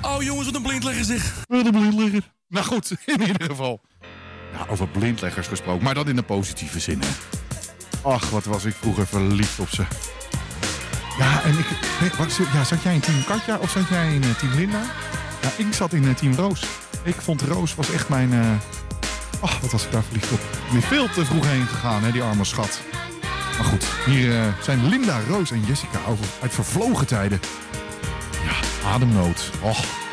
Oh, jongens, wat een blindlegger zeg. Wat een blindlegger. Nou goed, (laughs) in ieder geval. Over blindleggers gesproken, maar dat in de positieve zin. Hè. Ach, wat was ik vroeger verliefd op ze. Ja, en ik... Wat, ja, zat jij in Team Katja of zat jij in eh, Team Linda? Ja, ik zat in eh, Team Roos. Ik vond Roos was echt mijn... Eh, ach, wat was ik daar verliefd op. Ik ben veel te vroeg heen gegaan, hè, die arme schat. Maar goed, hier eh, zijn Linda, Roos en Jessica over uit vervlogen tijden. Ja, ademnood. Och.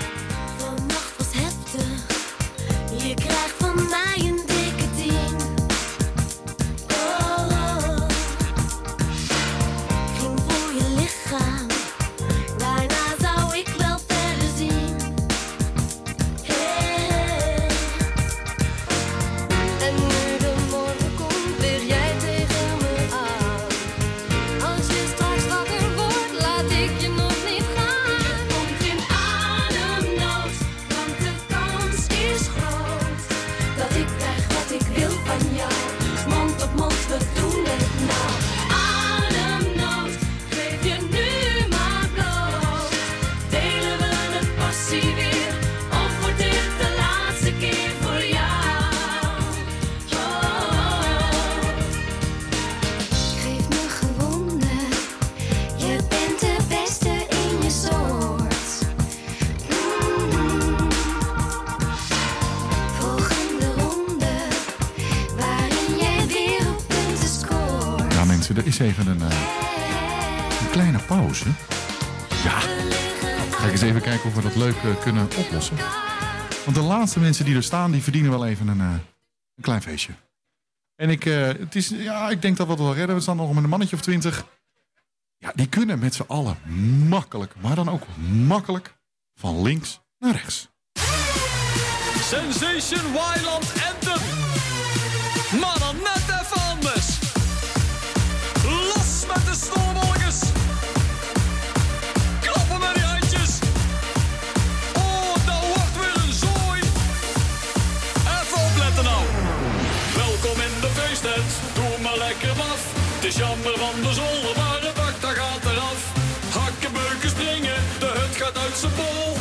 even eh, een, kleine pauze. Ja. Ga eens even kijken of we dat leuk eh, kunnen oplossen. Want de laatste mensen die er staan, die verdienen wel even een, eh, een klein feestje. En ik, het is, ja, ik denk dat we het wel redden. We staan nog met een mannetje of twintig. Ja, die kunnen met z'n allen makkelijk, maar dan ook makkelijk van links naar rechts. Sensation Wild Anthem. Maar dan net Snelmolkjes, krabben met die handjes. Oh, dat wordt weer een zooi. Even opletten nou. Welkom in de feestdag, doe maar lekker af. Het is jammer, van de zolderbare dag gaat eraf. Hakkenbeuken springen, de hut gaat uit zijn bol.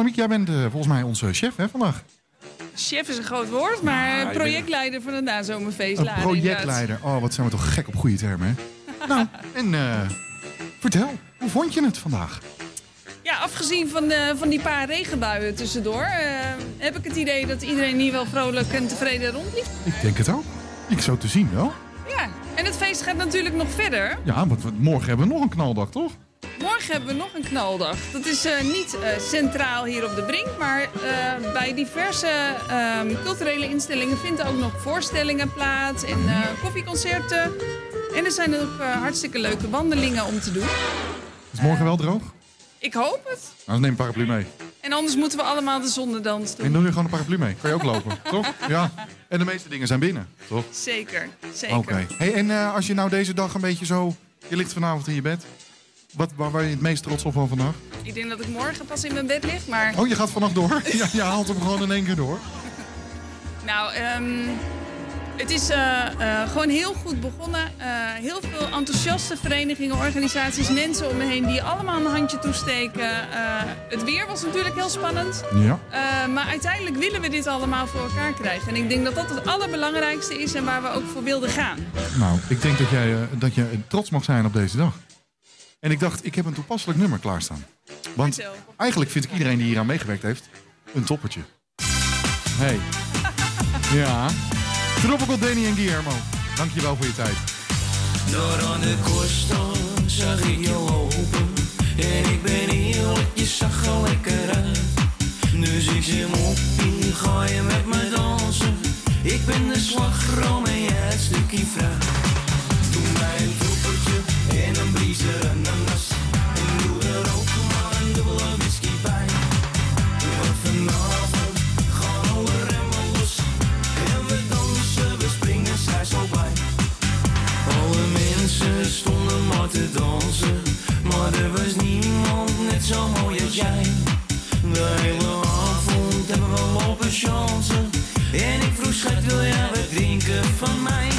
Annemiek, jij bent eh, volgens mij onze chef hè, vandaag. Chef is een groot woord, maar projectleider van het nazomerfeest. Een projectleider. Oh, wat zijn we toch gek op goede termen, hè? (laughs) nou, en eh, vertel, hoe vond je het vandaag? Ja, afgezien van, de, van die paar regenbuien tussendoor, eh, heb ik het idee dat iedereen hier wel vrolijk en tevreden rondliep. Ik denk het ook. Ik zo te zien wel. Ja, en het feest gaat natuurlijk nog verder. Ja, want morgen hebben we nog een knaldag, toch? Morgen hebben we nog een knaldag. Dat is eh, niet eh, centraal hier op de Brink, maar eh, bij diverse ehm, culturele instellingen vinden ook nog voorstellingen plaats en koffieconcerten. En er zijn ook hartstikke leuke wandelingen om te doen. Is morgen wel droog? Ik hoop het. Nou, dan neem een paraplu mee. En anders moeten we allemaal de zonnedans doen. En doe je gewoon een paraplu mee. Kan je ook lopen, (laughs) toch? Ja. En de meeste dingen zijn binnen, toch? Zeker, zeker. Oké. Hey, en als je nou deze dag een beetje zo... Je ligt vanavond in je bed. Wat, waar ben je het meest trots op van vandaag? Ik denk dat ik morgen pas in mijn bed lig, maar... Oh, je gaat vannacht door? Ja, je haalt hem gewoon in één keer door. (laughs) Nou, ehm, het is eh, eh, gewoon heel goed begonnen. Eh, heel veel enthousiaste verenigingen, organisaties, mensen om me heen die allemaal een handje toesteken. Het weer was natuurlijk heel spannend. Ja. Maar uiteindelijk willen we dit allemaal voor elkaar krijgen. En ik denk dat dat het allerbelangrijkste is en waar we ook voor wilden gaan. Nou, ik denk dat jij dat je trots mag zijn op deze dag. En ik dacht, ik heb een toepasselijk nummer klaarstaan. Want eigenlijk vind ik iedereen die hier aan meegewerkt heeft een toppertje. Hey. (laughs) Ja. Tropical Danny en Guillermo. Dankjewel voor je tijd. Door aan de kosten zag ik je lopen En ik ben eerlijk, je zag er lekker uit Dus ik zeg moppie, ga je met me dansen Ik ben de slagroom en jij het stukje fruit Doe mij een troepertje en een ananas En doe er ook maar een dubbele whisky bij. Want vanavond gaan alle remmen los. En we dansen, we springen, zij zo bij. Alle mensen stonden maar te dansen, maar er was niemand net zo mooi als jij. De hele avond hebben we lopen chansen, en ik vroeg schat wil jij wat drinken van mij?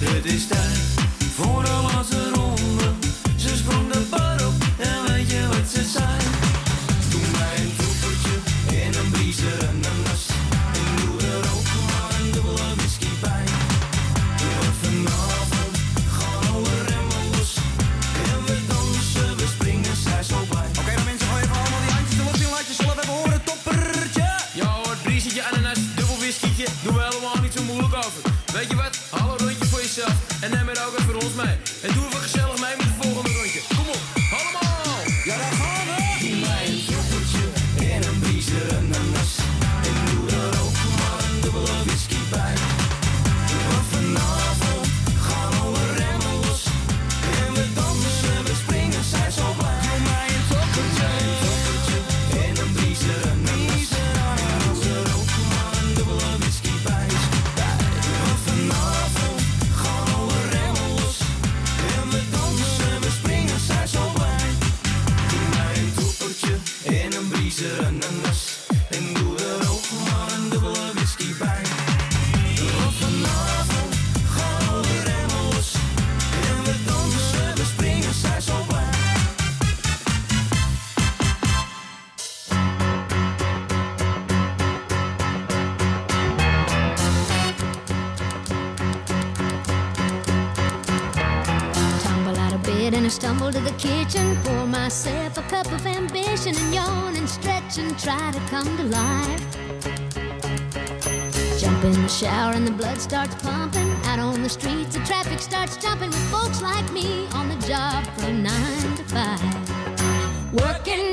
Het is tijd voor and try to come to life. Jump in the shower and the blood starts pumping. Out on the streets, the traffic starts jumping with folks like me on the job from nine to five. Working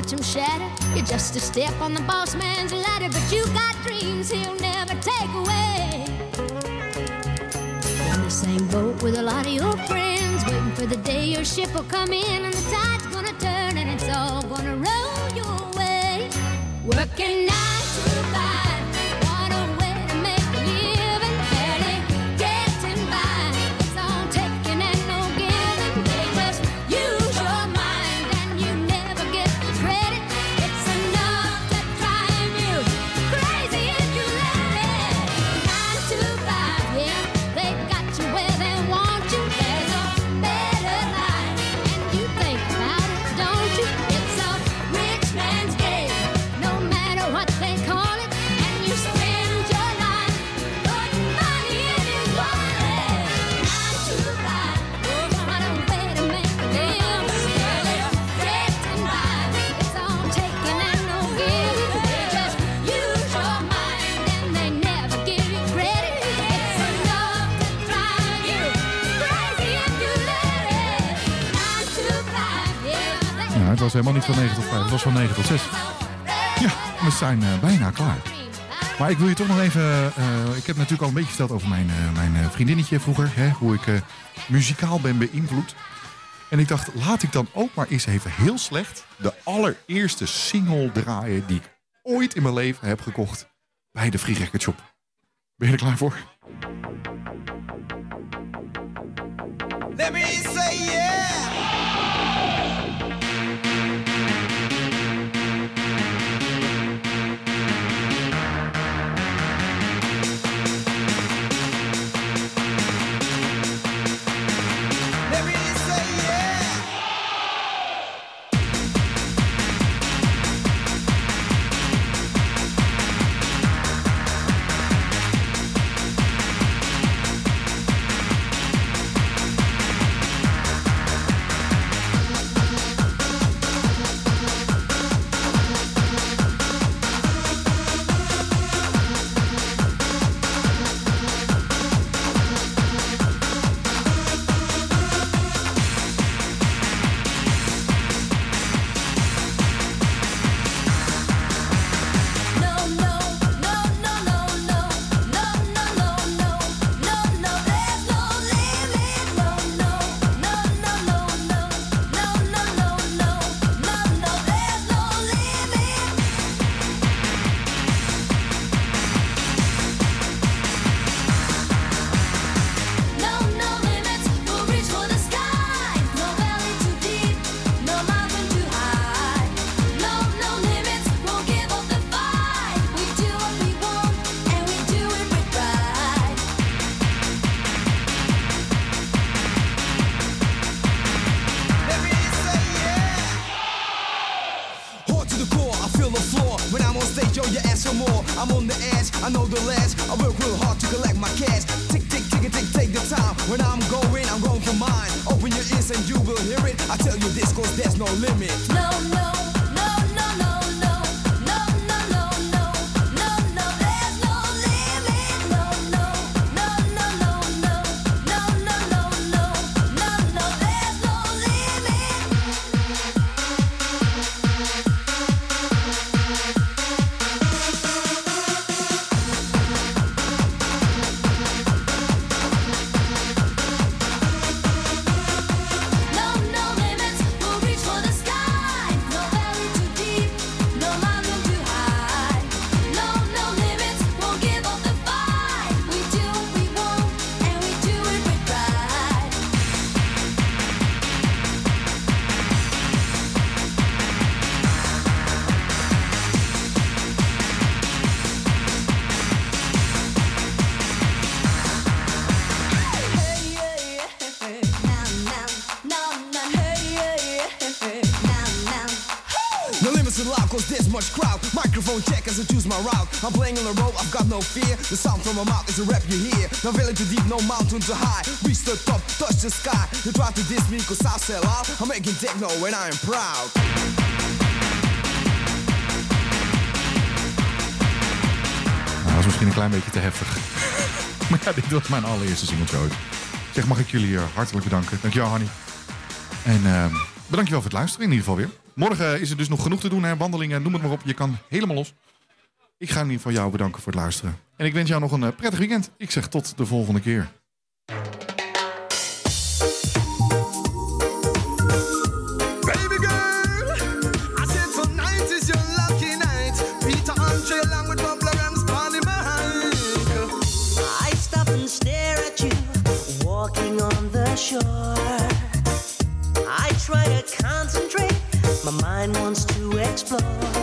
watch him shatter. You're just a step on the boss man's ladder, but you got dreams he'll never take away. In the same boat with a lot of your friends, waiting for the day your ship will come in and the tide's was helemaal niet van 9 tot 5, het was van 9 tot 6. Ja, we zijn eh, bijna klaar. Maar ik wil je toch nog even... eh, ik heb natuurlijk al een beetje verteld over mijn, eh, mijn vriendinnetje vroeger. Hè, hoe ik muzikaal ben beïnvloed. En ik dacht, laat ik dan ook maar eens even heel slecht... de allereerste single draaien die ik ooit in mijn leven heb gekocht... bij de Free Record Shop. Ben je er klaar voor? Let me route. I'm playing on the road, I've got no fear. The sound from my mouth is a rap you hear. No village too deep, no mountain too high. Reach the top, touch the sky. You try to diss me cause I sell out. I'm making techno and I am proud. Nou, was misschien een klein beetje te heftig. (laughs) maar ja, dit was mijn allereerste singeltje ooit. Zeg, mag ik jullie eh, hartelijk bedanken. Dankjewel, Hanny. En uh, bedankt voor het luisteren in ieder geval weer. Morgen eh, is er dus nog genoeg te doen, hè? wandelingen, noem het maar op. Je kan helemaal los. Ik ga in ieder geval jou bedanken voor het luisteren. En ik wens jou nog een eh, prettig weekend. Ik zeg tot de volgende keer. I try to concentrate, my mind wants to explore.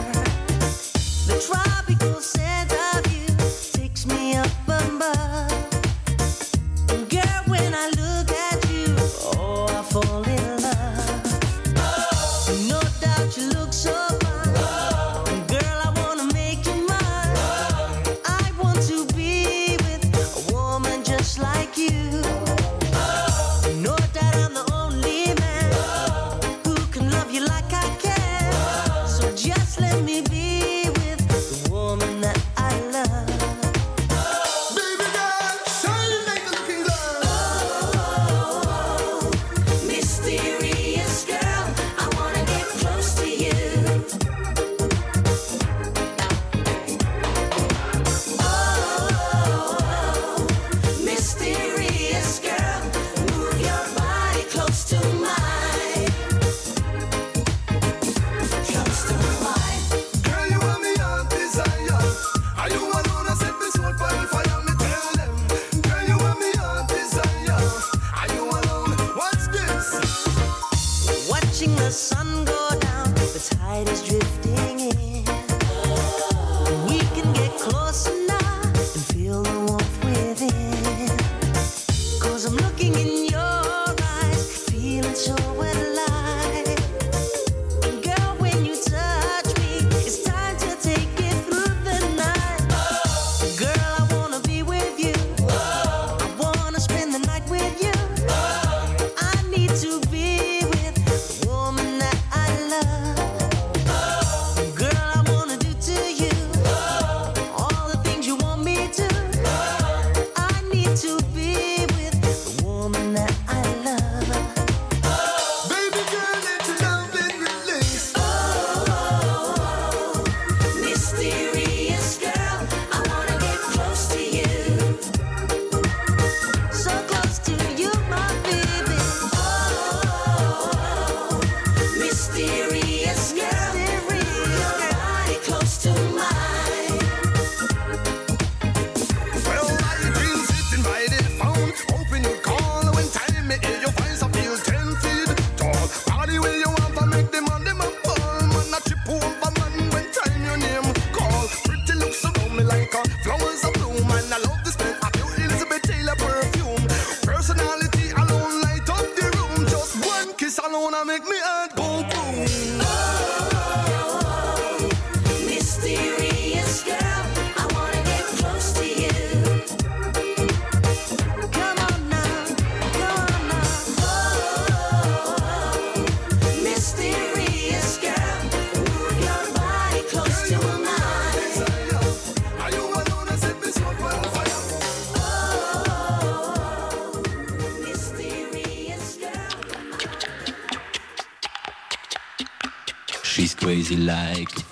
like